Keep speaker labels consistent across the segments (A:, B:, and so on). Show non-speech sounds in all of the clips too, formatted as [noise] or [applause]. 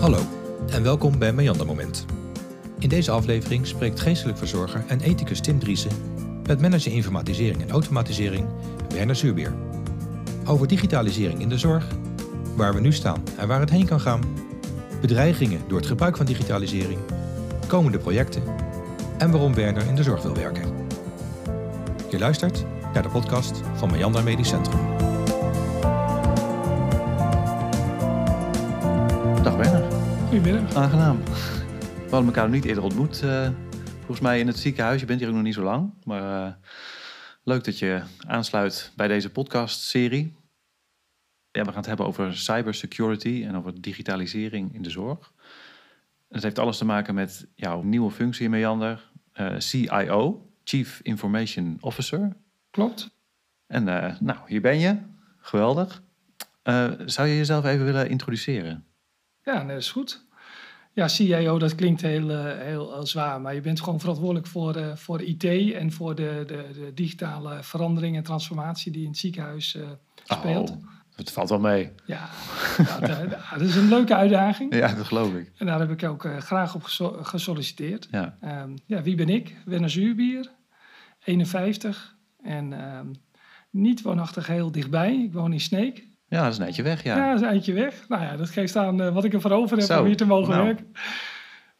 A: Hallo en welkom bij Meander Moment. In deze aflevering spreekt geestelijk verzorger en ethicus Tim Driessen met manager informatisering en automatisering Werner Zuurbeer. Over digitalisering in de zorg, waar we nu staan en waar het heen kan gaan, bedreigingen door het gebruik van digitalisering, komende projecten en waarom Werner in de zorg wil werken. Je luistert naar de podcast van Meander Medisch Centrum.
B: Goedemiddag.
C: aangenaam. We hadden elkaar nog niet eerder ontmoet, eh, volgens mij in het ziekenhuis. Je bent hier ook nog niet zo lang, maar eh, leuk dat je aansluit bij deze podcastserie. Ja, we gaan het hebben over cybersecurity en over digitalisering in de zorg. Het heeft alles te maken met jouw nieuwe functie Meander, eh, CIO, Chief Information Officer.
B: Klopt.
C: En nou, hier ben je. Geweldig. Zou je jezelf even willen introduceren?
B: Ja, dat is goed. Ja, CIO, dat klinkt heel, eh, heel, heel zwaar, maar je bent gewoon verantwoordelijk voor, eh, voor IT en voor de, de, de digitale verandering en transformatie die in het ziekenhuis eh, speelt.
C: Oh, het valt wel mee.
B: Ja, dat, [laughs] dat is een leuke uitdaging.
C: Ja, dat geloof ik.
B: En daar heb ik ook graag op geso- gesolliciteerd.
C: Ja.
B: Ehm, ja, wie ben ik? Werner Zuurbier, 51 en ehm, niet woonachtig heel dichtbij. Ik woon in Sneek.
C: Ja, dat is een eindje weg, ja.
B: Ja, dat is een eindje weg. Nou ja, dat geeft aan eh, wat ik ervoor over heb
C: Zo,
B: om hier te mogen
C: nou.
B: werken.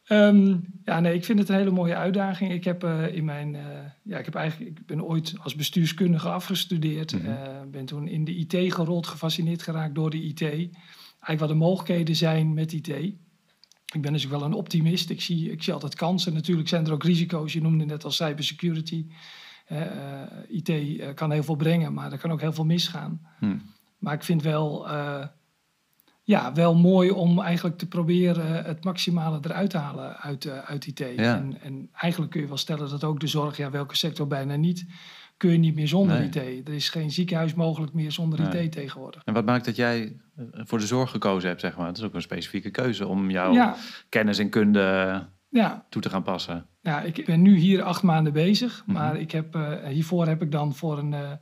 B: Ehm, ja, nee, ik vind het een hele mooie uitdaging. Ik heb eh, in mijn, eh, ja, ik heb eigenlijk, ik ben ooit als bestuurskundige afgestudeerd.
C: Mhm.
B: Eh, ben toen in de IT gerold, gefascineerd geraakt door de IT. Eigenlijk wat de mogelijkheden zijn met IT. Ik ben dus ook wel een optimist. Ik zie, ik zie altijd kansen. Natuurlijk zijn er ook risico's. Je noemde net al cybersecurity. IT kan heel veel brengen, maar er kan ook heel veel misgaan.
C: Hm.
B: Maar ik vind wel, eh, ja, wel mooi om eigenlijk te proberen het maximale eruit te halen uit, eh, uit IT.
C: Ja.
B: En, en eigenlijk kun je wel stellen dat ook de zorg, ja, welke sector bijna niet, kun je niet meer zonder
C: Nee.
B: IT. Er is geen ziekenhuis mogelijk meer zonder
C: Nee.
B: IT tegenwoordig.
C: En wat maakt dat jij eh, voor de zorg gekozen hebt, zeg maar? Het is ook een specifieke keuze om jouw
B: Ja,
C: kennis en kunde
B: ja,
C: toe te gaan passen.
B: ja, ik ben nu hier acht maanden bezig,
C: Mhm.
B: maar ik heb, hiervoor heb ik dan voor een, een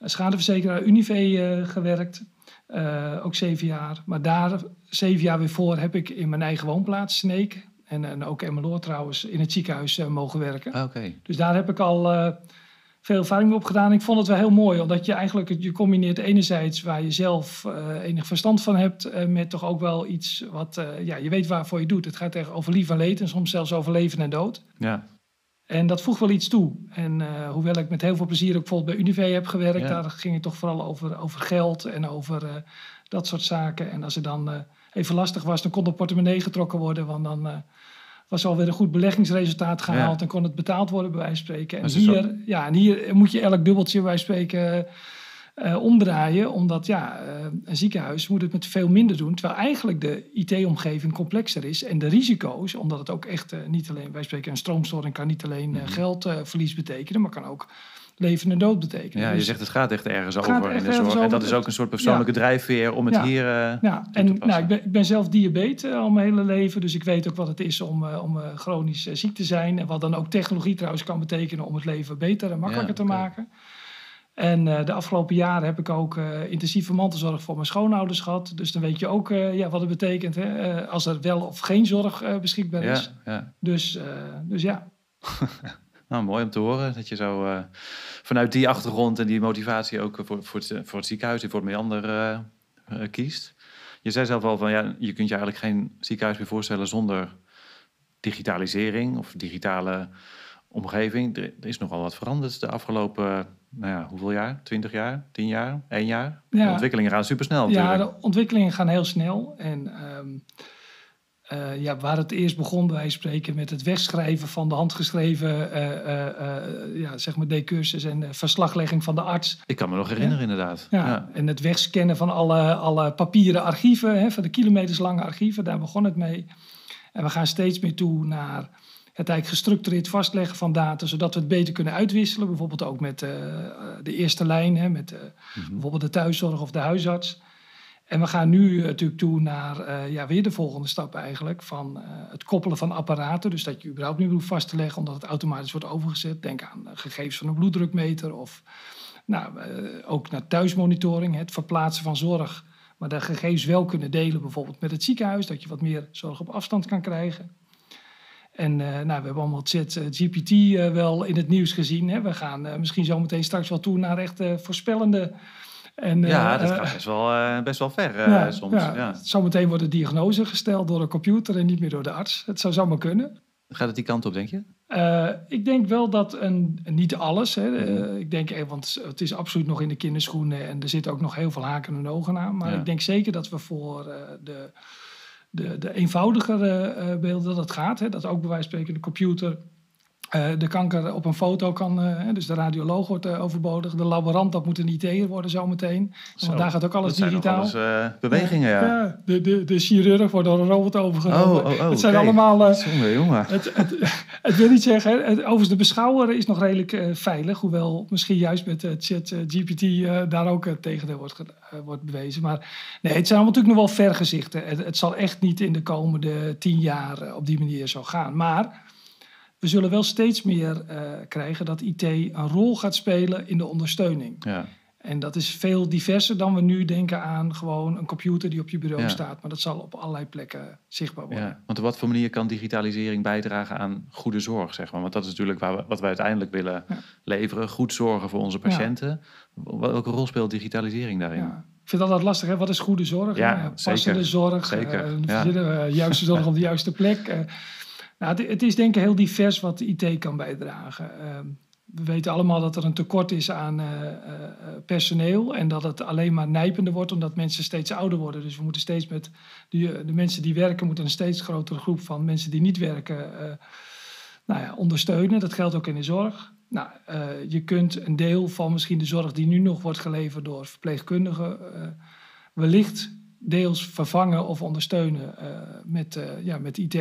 B: schadeverzekeraar Unive eh, gewerkt. Eh, ook zeven jaar. Maar daar, zeven jaar weer voor, heb ik in mijn eigen woonplaats, Sneek, en, en ook Emmeloord trouwens, in het ziekenhuis eh, mogen werken.
C: Ah, Oké.
B: Dus daar heb ik al veel ervaring mee opgedaan. Ik vond het wel heel mooi, omdat je eigenlijk je combineert enerzijds waar je zelf enig verstand van hebt, met toch ook wel iets wat, ja, je weet waarvoor je doet. Het gaat echt over lief en leed en soms zelfs over leven en dood.
C: Ja.
B: En dat voegt wel iets toe. En eh, hoewel ik met heel veel plezier ook bijvoorbeeld bij Unive heb gewerkt,
C: Ja.
B: daar ging het toch vooral over, over geld en over eh, dat soort zaken. En als het dan eh, even lastig was, dan kon de portemonnee getrokken worden, want dan was alweer een goed beleggingsresultaat gehaald
C: Ja.
B: en kon het betaald worden, bij wijze van spreken. En
C: zo-
B: hier, ja, en hier moet je elk dubbeltje, bij wijze van spreken, eh, omdraaien, omdat ja, eh, een ziekenhuis moet het met veel minder doen, terwijl eigenlijk de IT-omgeving complexer is en de risico's, omdat het ook echt eh, niet alleen, wij spreken een stroomstoring kan niet alleen
C: Mhm.
B: geldverlies betekenen, maar kan ook leven en dood betekenen.
C: ja, je
B: Dus-
C: zegt het gaat echt ergens over in
B: echt
C: de
B: ergens
C: zorg. En dat is ook een soort persoonlijke drijfveer om het
B: Ja.
C: hier...
B: ja, en nou, ik, ben, ik ben zelf diabetes al mijn hele leven, dus ik weet ook wat het is om, om chronisch ziek te zijn. En wat dan ook technologie trouwens kan betekenen om het leven beter en makkelijker
C: Ja,
B: te maken. En eh, de afgelopen jaren heb ik ook eh, intensieve mantelzorg voor mijn schoonouders gehad. Dus dan weet je ook eh, ja, wat het betekent hè, als er wel of geen zorg beschikbaar is.
C: ja, ja.
B: Dus, dus ja, [laughs]
C: Nou, mooi om te horen dat je zo vanuit die achtergrond en die motivatie ook voor, voor, het, voor het ziekenhuis en voor het meander kiest. Je zei zelf al van ja, je kunt je eigenlijk geen ziekenhuis meer voorstellen zonder digitalisering of digitale omgeving. Er, er is nogal wat veranderd de afgelopen, nou ja, hoeveel jaar? 20 jaar? 10 jaar? 1 jaar? De
B: Ja.
C: ontwikkelingen gaan supersnel
B: ja,
C: natuurlijk.
B: de ontwikkelingen gaan heel snel. En ehm, eh, ja, waar het eerst begon, van spreken, met het wegschrijven van de handgeschreven eh, ja, zeg maar decursus en eh, verslaglegging van de arts.
C: Ik kan me nog herinneren inderdaad.
B: Ja,
C: Ja.
B: En het wegscannen van alle, alle papieren archieven, hè, van de kilometerslange archieven, daar begon het mee. En we gaan steeds meer toe naar het eigenlijk gestructureerd vastleggen van data, zodat we het beter kunnen uitwisselen. Bijvoorbeeld ook met eh, de eerste lijn, hè, met eh,
C: Mhm.
B: bijvoorbeeld de thuiszorg of de huisarts. En we gaan nu eh, natuurlijk toe naar ja, weer de volgende stap eigenlijk. Van het koppelen van apparaten. Dus dat je überhaupt niet hoeft vast te leggen omdat het automatisch wordt overgezet. Denk aan gegevens van een bloeddrukmeter of Nou, ook naar thuismonitoring, het verplaatsen van zorg. Maar de gegevens wel kunnen delen, bijvoorbeeld met het ziekenhuis, dat je wat meer zorg op afstand kan krijgen. En uh, nou, we hebben allemaal het GPT uh, wel in het nieuws gezien. Hè. We gaan uh, misschien zometeen straks wel toe naar echt voorspellende.
C: En, ja, dat gaat best wel, best wel ver ja, soms. Ja. ja.
B: Zometeen wordt de diagnose gesteld door een computer en niet meer door de arts. Het zou zomaar kunnen.
C: Gaat het die kant op, denk je?
B: Uh, ik denk wel dat een, niet alles. Hè, uh, ik denk, want het is absoluut nog in de kinderschoenen en er zitten ook nog heel veel haken en ogen aan. Maar ja. ik denk zeker dat we voor uh, de, de, de eenvoudigere beelden dat het gaat. Hè, dat ook bij wijze van spreken de computer de kanker op een foto kan, uh, dus de radioloog wordt uh, overbodig. De laborant, dat moet een IT'er worden zometeen. Want daar gaat ook alles
C: dat
B: digitaal.
C: Zijn alles, bewegingen, ja. ja.
B: de, de, de chirurg wordt door een robot overgenomen.
C: Oh, oh, oh,
B: het zijn
C: okay.
B: allemaal...
C: Zonde, jongen.
B: Het, het, het, wil niet zeggen, het, overigens de beschouwer is nog redelijk veilig. Hoewel misschien juist met chat GPT daar ook het tegendeel wordt, wordt bewezen. Maar nee, het zijn allemaal natuurlijk nog wel vergezichten. Het, het zal echt niet in de komende tien jaar op die manier zo gaan. Maar we zullen wel steeds meer uh, krijgen dat IT een rol gaat spelen in de ondersteuning.
C: Ja.
B: En dat is veel diverser dan we nu denken aan gewoon een computer die op je bureau ja. staat. Maar dat zal op allerlei plekken zichtbaar worden.
C: Ja, want op wat voor manier kan digitalisering bijdragen aan goede zorg, zeg maar? Want dat is natuurlijk waar we, wat wij uiteindelijk willen ja. leveren. Goed zorgen voor onze patiënten. Welke rol speelt digitalisering daarin?
B: Ik vind dat altijd lastig. Hè? Wat is goede zorg?
C: Ja,
B: passende
C: zeker.
B: zorg.
C: Zeker.
B: Uh, juiste zorg op de juiste plek. Uh, nou, het, is denk ik heel divers wat IT kan bijdragen. Uh, we weten allemaal dat er een tekort is aan uh, uh, personeel en dat het alleen maar nijpender wordt omdat mensen steeds ouder worden. Dus we moeten steeds met de, de mensen die werken, moeten een steeds grotere groep van mensen die niet werken nou ja, ondersteunen. Dat geldt ook in de zorg. Nou, je kunt een deel van misschien de zorg die nu nog wordt geleverd door verpleegkundigen wellicht deels vervangen of ondersteunen met, ja, met IT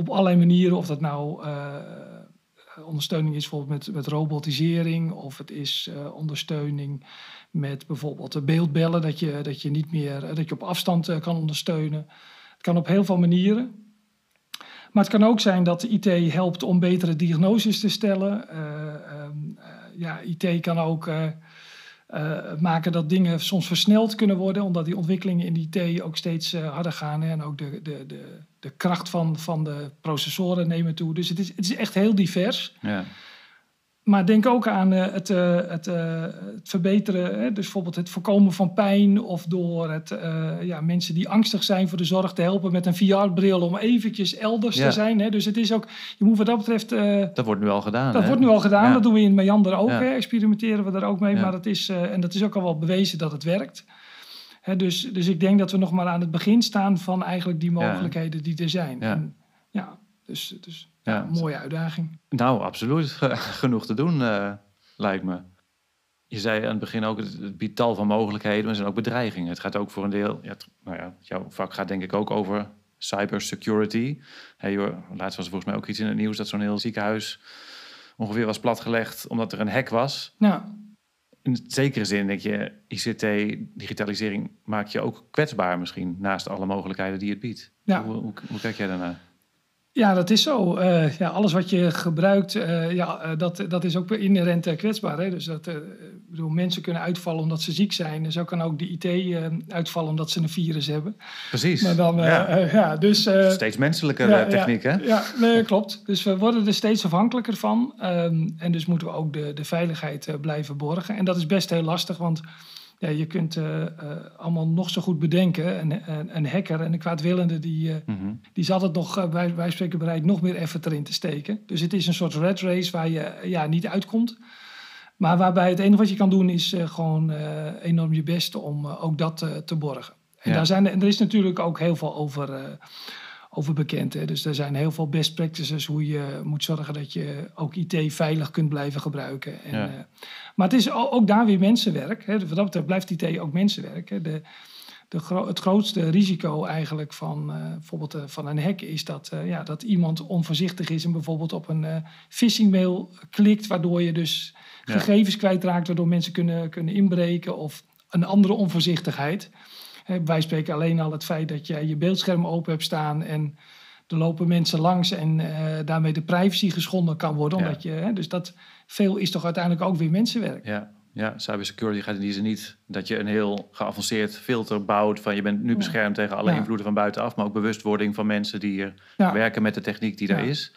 B: op allerlei manieren. Of dat nou uh, ondersteuning is bijvoorbeeld met, met robotisering. Of het is uh, ondersteuning met bijvoorbeeld beeldbellen. Dat je, dat je niet meer dat je op afstand kan ondersteunen. Het kan op heel veel manieren. Maar het kan ook zijn dat IT helpt om betere diagnoses te stellen. Um, ja, IT kan ook maken dat dingen soms versneld kunnen worden, omdat die ontwikkelingen in IT ook steeds harder gaan. Hè, en ook de, de, de, de kracht van, van de processoren nemen toe. Dus het is, het is echt heel divers.
C: Ja.
B: Maar denk ook aan uh, het, het, het, verbeteren, hè, dus bijvoorbeeld het voorkomen van pijn of door het, ja, mensen die angstig zijn voor de zorg te helpen met een VR-bril om eventjes elders
C: Ja.
B: te zijn. Hè. Dus het is ook, je moet wat dat betreft
C: Dat wordt nu al gedaan.
B: dat
C: hè?
B: wordt nu al gedaan,
C: Ja.
B: dat doen we in Meander ook. Hè. Experimenteren we daar ook mee, maar dat is, eh, en dat is ook al wel bewezen dat het werkt. Dus, dus ik denk dat we nog maar aan het begin staan van eigenlijk die
C: Ja.
B: mogelijkheden die er zijn.
C: Ja.
B: En, ja dus, dus
C: Ja.
B: ja, een mooie uitdaging.
C: Nou, absoluut. [laughs] Genoeg te doen, eh, lijkt me. Je zei aan het begin ook, het, het biedt tal van mogelijkheden, maar er zijn ook bedreigingen. Het gaat ook voor een deel, ja, nou ja, jouw vak gaat denk ik ook over cybersecurity. Hey, laatst was er volgens mij ook iets in het nieuws dat zo'n heel ziekenhuis ongeveer was platgelegd omdat er een hack was.
B: Nou,
C: In zekere zin denk je, ICT, digitalisering maakt je ook kwetsbaar misschien, naast alle mogelijkheden die het biedt.
B: Ja.
C: Hoe, hoe, hoe kijk jij daarnaar?
B: Ja, dat is zo. Eh, ja, alles wat je gebruikt, eh, ja, eh, dat, dat is ook inherent kwetsbaar. Hè? Dus dat, ik bedoel, mensen kunnen uitvallen omdat ze ziek zijn. En zo kan ook de IT uitvallen omdat ze een virus hebben.
C: Precies.
B: Maar dan,
C: ja.
B: ja, dus...
C: Steeds menselijke
B: Ja,
C: techniek, hè?
B: ja, Ja, nee, klopt. Dus we worden er steeds afhankelijker van. Ehm, en dus moeten we ook de, de veiligheid blijven borgen. En dat is best heel lastig, want ja, je kunt eh, eh, allemaal nog zo goed bedenken. Een, een, een hacker en een kwaadwillende, die,
C: Mhm.
B: die is altijd nog, bij wij spreken, bereid nog meer effort erin te steken. Dus het is een soort red race waar je ja, niet uitkomt. Maar waarbij het enige wat je kan doen is gewoon enorm je best om ook dat te borgen. En,
C: Ja.
B: daar zijn, en er is natuurlijk ook heel veel over, over bekend. Hè? Dus er zijn heel veel best practices hoe je moet zorgen dat je ook IT veilig kunt blijven gebruiken. En,
C: Ja.
B: eh, maar het is ook daar weer mensenwerk. Hè? Wat dat betreft blijft IT ook mensenwerk. Hè? De, de gro- het grootste risico eigenlijk van eh, bijvoorbeeld eh, van een hack is dat, ja, dat iemand onvoorzichtig is en bijvoorbeeld op een phishing mail klikt, waardoor je dus
C: Ja.
B: gegevens kwijtraakt, waardoor mensen kunnen, kunnen inbreken of een andere onvoorzichtigheid. Wij spreken alleen al het feit dat jij je beeldscherm open hebt staan en er lopen mensen langs en eh, daarmee de privacy geschonden kan worden.
C: Ja.
B: Omdat je, hè, dus dat veel is toch uiteindelijk ook weer mensenwerk.
C: Ja, Ja, cybersecurity gaat in die zin niet dat je een heel geavanceerd filter bouwt van je bent nu beschermd tegen alle
B: Ja.
C: invloeden van buitenaf, maar ook bewustwording van mensen die hier
B: Ja.
C: werken met de techniek die
B: Ja.
C: er is.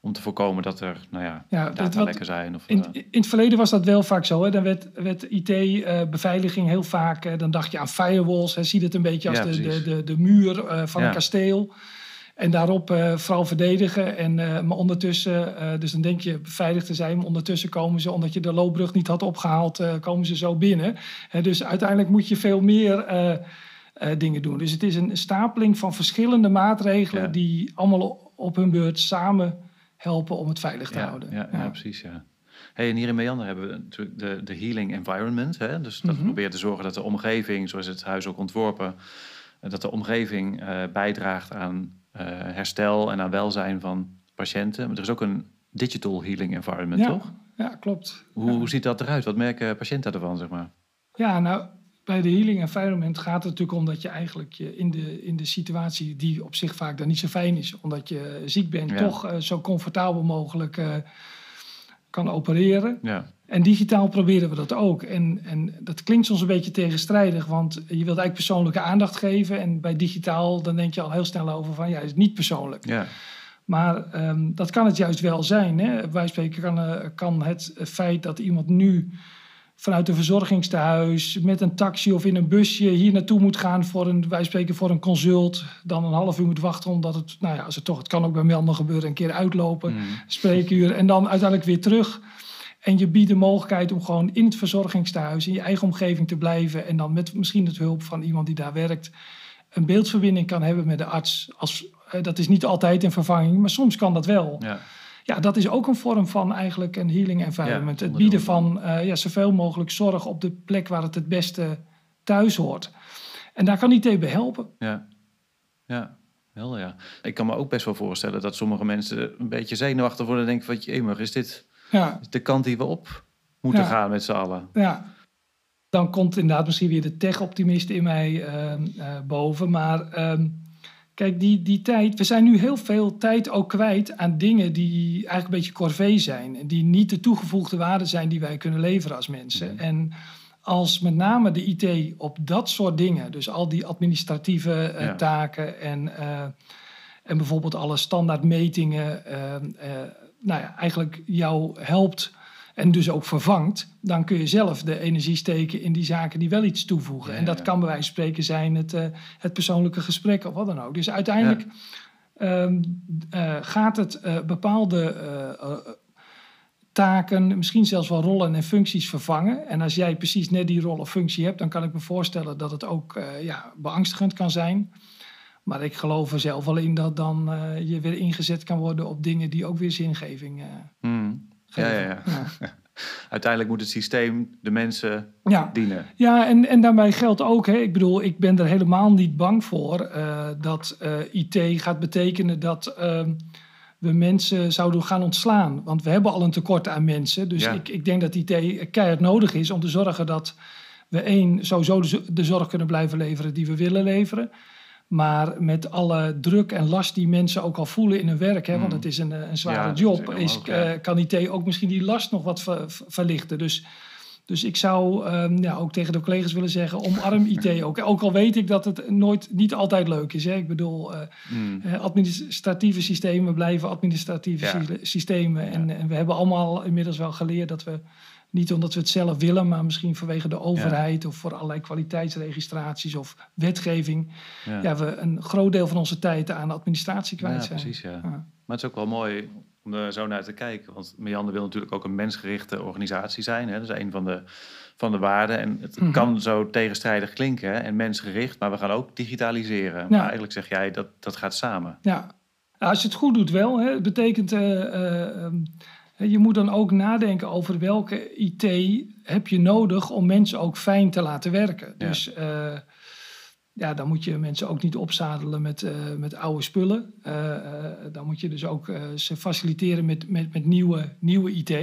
C: Om te voorkomen dat er, nou ja,
B: Ja, dat
C: data lekker zijn. Of,
B: In,
C: eh,
B: in het verleden was dat wel vaak zo. Hè? Dan werd, werd IT-beveiliging heel vaak. eh, dan dacht je aan firewalls. Hè? Zie het een beetje als
C: Ja,
B: de, de, de, de muur eh, van
C: Ja.
B: een kasteel. En daarop eh, vooral verdedigen. En, eh, maar ondertussen, eh, dus dan denk je beveiligd te zijn. Maar ondertussen komen ze, omdat je de loopbrug niet had opgehaald, eh, komen ze zo binnen. Hè, dus uiteindelijk moet je veel meer eh, eh, dingen doen. Dus het is een stapeling van verschillende maatregelen. Die allemaal op hun beurt samen helpen om het veilig te
C: ja,
B: houden.
C: Ja, ja. precies. Ja. Hey, en hier in Meander hebben we natuurlijk de, de healing environment. Hè? Dus dat
B: Mhm.
C: probeert te zorgen dat de omgeving, zoals het huis ook ontworpen, eh, dat de omgeving eh, bijdraagt aan eh, herstel en aan welzijn van patiënten. Maar er is ook een digital healing environment, toch?
B: Ja, klopt.
C: Hoe ziet dat eruit? Wat merken patiënten ervan, zeg maar?
B: Ja, nou, bij de healing environment gaat het natuurlijk om dat je eigenlijk je in, de, in de situatie die op zich vaak dan niet zo fijn is, omdat je ziek bent,
C: Ja.
B: toch eh, zo comfortabel mogelijk eh, kan opereren.
C: Ja,
B: En digitaal proberen we dat ook. En, en dat klinkt soms een beetje tegenstrijdig, want je wilt eigenlijk persoonlijke aandacht geven. En bij digitaal, dan denk je al heel snel over van, ja, het is niet persoonlijk.
C: ja,
B: Maar ehm, dat kan het juist wel zijn. Hè? Wij spreken kan, eh, kan het feit dat iemand nu vanuit een verzorgingstehuis met een taxi of in een busje hier naartoe moet gaan voor een, wij spreken voor een consult, dan een half uur moet wachten omdat het, nou ja, als het toch, het kan ook bij Melden gebeuren, een keer uitlopen,
C: Mm.
B: spreekuur en dan uiteindelijk weer terug. En je biedt de mogelijkheid om gewoon in het verzorgingstehuis, in je eigen omgeving te blijven en dan met misschien het hulp van iemand die daar werkt, een beeldverbinding kan hebben met de arts. Als, eh, dat is niet altijd een vervanging, maar soms kan dat wel.
C: ja,
B: Ja, dat is ook een vorm van eigenlijk een healing environment.
C: Ja,
B: het bieden
C: van.
B: eh, ja, zoveel mogelijk zorg op de plek waar het het beste thuis hoort. En daar kan IT bij helpen.
C: ja. Ja, wel ja. Ik kan me ook best wel voorstellen dat sommige mensen een beetje zenuwachtig worden en denken van, jemig, is dit
B: Ja,
C: de kant die we op moeten
B: Ja.
C: gaan met z'n allen?
B: ja. Dan komt inderdaad misschien weer de tech-optimist in mij ehm, eh, boven. Maar ehm, kijk, die, die tijd... We zijn nu heel veel tijd ook kwijt aan dingen die eigenlijk een beetje corvée zijn. En die niet de toegevoegde waarde zijn die wij kunnen leveren als mensen. En als met name de IT op dat soort dingen... dus al die administratieve eh,
C: Ja.
B: taken en, eh, en bijvoorbeeld alle standaardmetingen... eh, nou ja, eigenlijk jou helpt en dus ook vervangt, dan kun je zelf de energie steken in die zaken die wel iets toevoegen.
C: Ja,
B: en dat
C: ja.
B: kan bij wijze van spreken zijn het, eh, het persoonlijke gesprek of wat dan ook. Dus uiteindelijk ehm, eh, gaat het eh, bepaalde taken, misschien zelfs wel rollen en functies vervangen. En als jij precies net die rol of functie hebt, dan kan ik me voorstellen dat het ook ja, beangstigend kan zijn. Maar ik geloof er zelf wel in dat dan je weer ingezet kan worden op dingen die ook weer zingeving eh,
C: Ja, ja, ja. [laughs] Uiteindelijk moet het systeem de mensen
B: ja.
C: dienen.
B: Ja, en, en daarbij geldt ook, hè, ik bedoel, ik ben er helemaal niet bang voor eh, dat eh, IT gaat betekenen dat ehm, we mensen zouden gaan ontslaan. Want we hebben al een tekort aan mensen. Dus
C: Ja.
B: ik, ik denk dat IT keihard nodig is om te zorgen dat we één, sowieso de zorg kunnen blijven leveren die we willen leveren. Maar met alle druk en last die mensen ook al voelen in hun werk, hè, want
C: Mm.
B: het is een, eh, een zware
C: Ja, dat is
B: job, is, eh, kan IT ook misschien die last nog wat ver- ver- verlichten. Dus dus ik zou ehm, ja, ook tegen de collega's willen zeggen, omarm IT [laughs] ook. Ook al weet ik dat het nooit, niet altijd leuk is. Hè. Ik bedoel, eh,
C: Mm.
B: eh, administratieve systemen blijven administratieve
C: Ja.
B: systemen. En, en we hebben allemaal inmiddels wel geleerd dat we, niet omdat we het zelf willen, maar misschien vanwege de overheid of voor allerlei kwaliteitsregistraties of wetgeving,
C: Ja.
B: ja. we een groot deel van onze tijd aan administratie kwijt
C: Ja,
B: zijn.
C: precies, ja. Maar het is ook wel mooi om er zo naar te kijken. Want Meander wil natuurlijk ook een mensgerichte organisatie zijn. Hè? Dat is een van de, van de waarden. En het
B: Mhm.
C: kan zo tegenstrijdig klinken. Hè? En mensgericht, maar we gaan ook digitaliseren. Maar eigenlijk zeg jij dat dat gaat samen.
B: Ja, als je het goed doet wel. Hè. Het betekent, eh, eh, ehm, je moet dan ook nadenken over welke IT heb je nodig om mensen ook fijn te laten werken.
C: Ja.
B: Dus eh, ja, dan moet je mensen ook niet opzadelen met, eh, met oude spullen. Eh, dan moet je dus ook ze faciliteren met, met, met nieuwe, nieuwe IT. Maar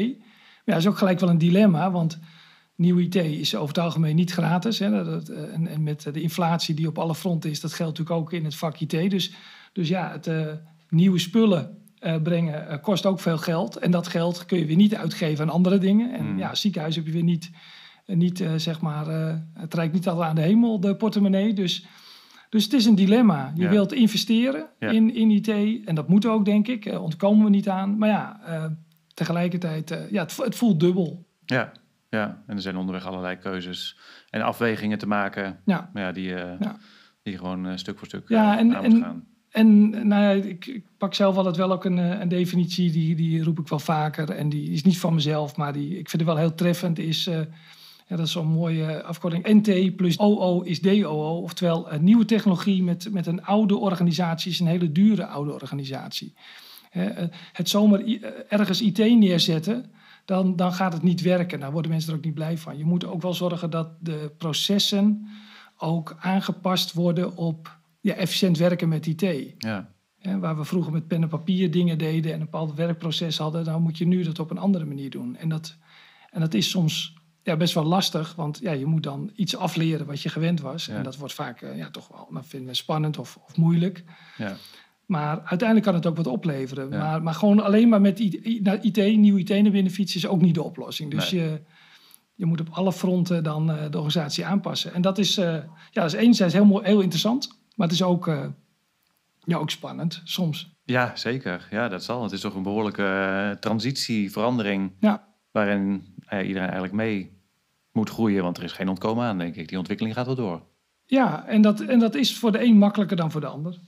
B: ja, dat is ook gelijk wel een dilemma, want nieuwe IT is over het algemeen niet gratis. Hè. Dat, en, en met de inflatie die op alle fronten is, dat geldt natuurlijk ook in het vak IT. Dus, dus ja, het nieuwe spullen eh, brengen eh, kost ook veel geld. En dat geld kun je weer niet uitgeven aan andere dingen. En
C: Hmm.
B: ja, ziekenhuis heb je weer niet niet, uh, zeg maar, het reikt niet altijd aan de hemel, de portemonnee. Dus, dus het is een dilemma. Je wilt investeren in, in IT en dat moet ook, denk ik. ontkomen we niet aan. Maar ja, tegelijkertijd, ja, het, het voelt dubbel.
C: Ja, ja, en er zijn onderweg allerlei keuzes en afwegingen te maken. Ja. Maar ja, die, die gewoon stuk voor stuk ja, en, en, gaan.
B: En nou ja, ik, ik, pak zelf altijd wel ook een, eh, een, definitie, die, die roep ik wel vaker. En die is niet van mezelf, maar die, ik vind het wel heel treffend. Is, ja, dat is zo'n mooie afkorting. NT plus OO is DOO. Oftewel, een nieuwe technologie met, met een oude organisatie is een hele dure oude organisatie. Eh, het zomaar ergens IT neerzetten, dan, dan gaat het niet werken. Dan worden mensen er ook niet blij van. Je moet ook wel zorgen dat de processen ook aangepast worden op ja, efficiënt werken met IT. Ja. waar we vroeger met pen en papier dingen deden en een bepaald werkproces hadden, dan moet je nu dat op een andere manier doen. En dat, en dat is soms ja, best wel lastig, want ja, je moet dan iets afleren wat je gewend was. En dat wordt vaak uh, ja, toch wel nou, vinden spannend of, of moeilijk. Ja. Maar uiteindelijk kan het ook wat opleveren. Maar, maar gewoon alleen maar met IT, nieuw IT naar binnen fietsen is ook niet de oplossing. Dus je, je moet op alle fronten dan uh, de organisatie aanpassen. En dat is, uh, ja, dat is enerzijds heel, mooi, heel interessant. Maar het is ook, uh, ja, ook spannend soms.
C: Ja, zeker. Ja, dat zal. Het is toch een behoorlijke uh, transitie, verandering. Ja. Waarin uh, iedereen eigenlijk mee moet groeien. Want er is geen ontkomen aan, denk ik. Die ontwikkeling gaat wel door.
B: Ja, en dat, en dat is voor de een makkelijker dan voor de ander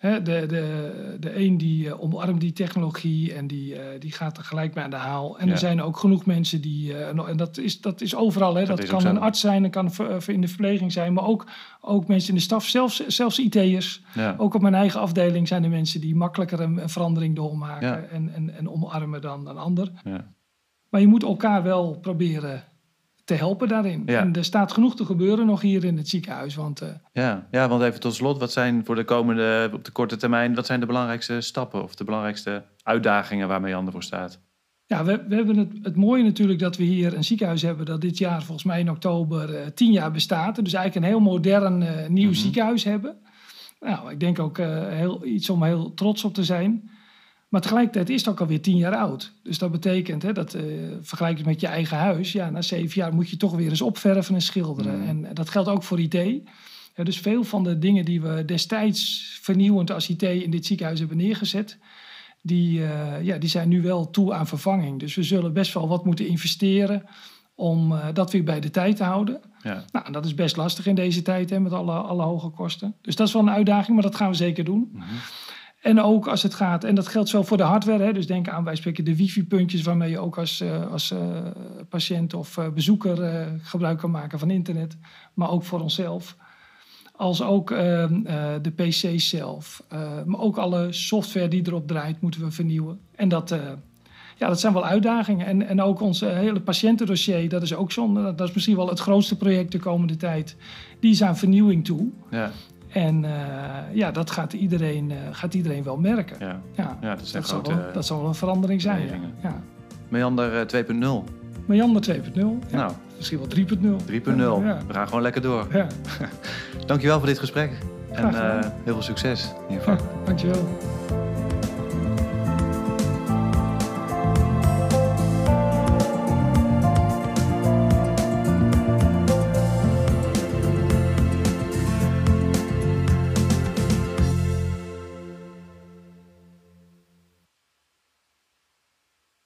B: de, de, de een die uh, omarmt die technologie en die, uh, die gaat er gelijk mee aan de haal. En er zijn ook genoeg mensen die, uh, en dat is, dat is overal, hè, dat, dat kan een arts zijn, dat kan in de verpleging zijn, maar ook, ook mensen in de staf, zelfs, zelfs IT'ers. Ja. Ook op mijn eigen afdeling zijn er mensen die makkelijker een, een verandering doormaken en, en, en omarmen dan een ander. Maar je moet elkaar wel proberen te helpen daarin. En er staat genoeg te gebeuren nog hier in het ziekenhuis. Want, uh...
C: ja. ja, want even tot slot, wat zijn voor de komende, op de korte termijn, wat zijn de belangrijkste stappen of de belangrijkste uitdagingen waarmee Jan ervoor staat?
B: Ja, we, we hebben het, het mooie natuurlijk dat we hier een ziekenhuis hebben dat dit jaar volgens mij in oktober uh, tien jaar bestaat. Dus eigenlijk een heel modern uh, nieuw mhm. ziekenhuis hebben. Nou, ik denk ook heel, iets om heel trots op te zijn. Maar tegelijkertijd is het ook alweer tien jaar oud. Dus dat betekent, hè, dat uh, vergelijk met je eigen huis. Ja, na zeven jaar moet je toch weer eens opverven en schilderen. Mm. En dat geldt ook voor IT. Ja, dus veel van de dingen die we destijds vernieuwend als IT in dit ziekenhuis hebben neergezet... Die, uh, ja, die zijn nu wel toe aan vervanging. Dus we zullen best wel wat moeten investeren om uh, dat weer bij de tijd te houden. Ja. Nou, dat is best lastig in deze tijd hè, met alle, alle hoge kosten. Dus dat is wel een uitdaging, maar dat gaan we zeker doen. Mm en ook als het gaat, en dat geldt zo voor de hardware, hè, dus denk aan wij spreken de wifi-puntjes waarmee je ook als, uh, als uh, patiënt of uh, bezoeker gebruik kan maken van internet, maar ook voor onszelf. Als ook de PC zelf, maar ook alle software die erop draait, moeten we vernieuwen. En dat, ja, dat zijn wel uitdagingen. En, en ook ons hele patiëntendossier, dat is ook zo'n, dat is misschien wel het grootste project de komende tijd. Die is aan vernieuwing toe. Ja. En uh, ja, dat gaat iedereen, uh, gaat iedereen wel merken. Ja, ja. ja dat, zal wel, dat zal wel een verandering zijn. Ja.
C: Meander 2.0.
B: Meander 2.0. Ja. Nou. Misschien wel
C: 3.0. 3.0. We gaan gewoon lekker door. Ja. [laughs] Dankjewel voor dit gesprek. En heel veel succes in je vak.
B: dankjewel.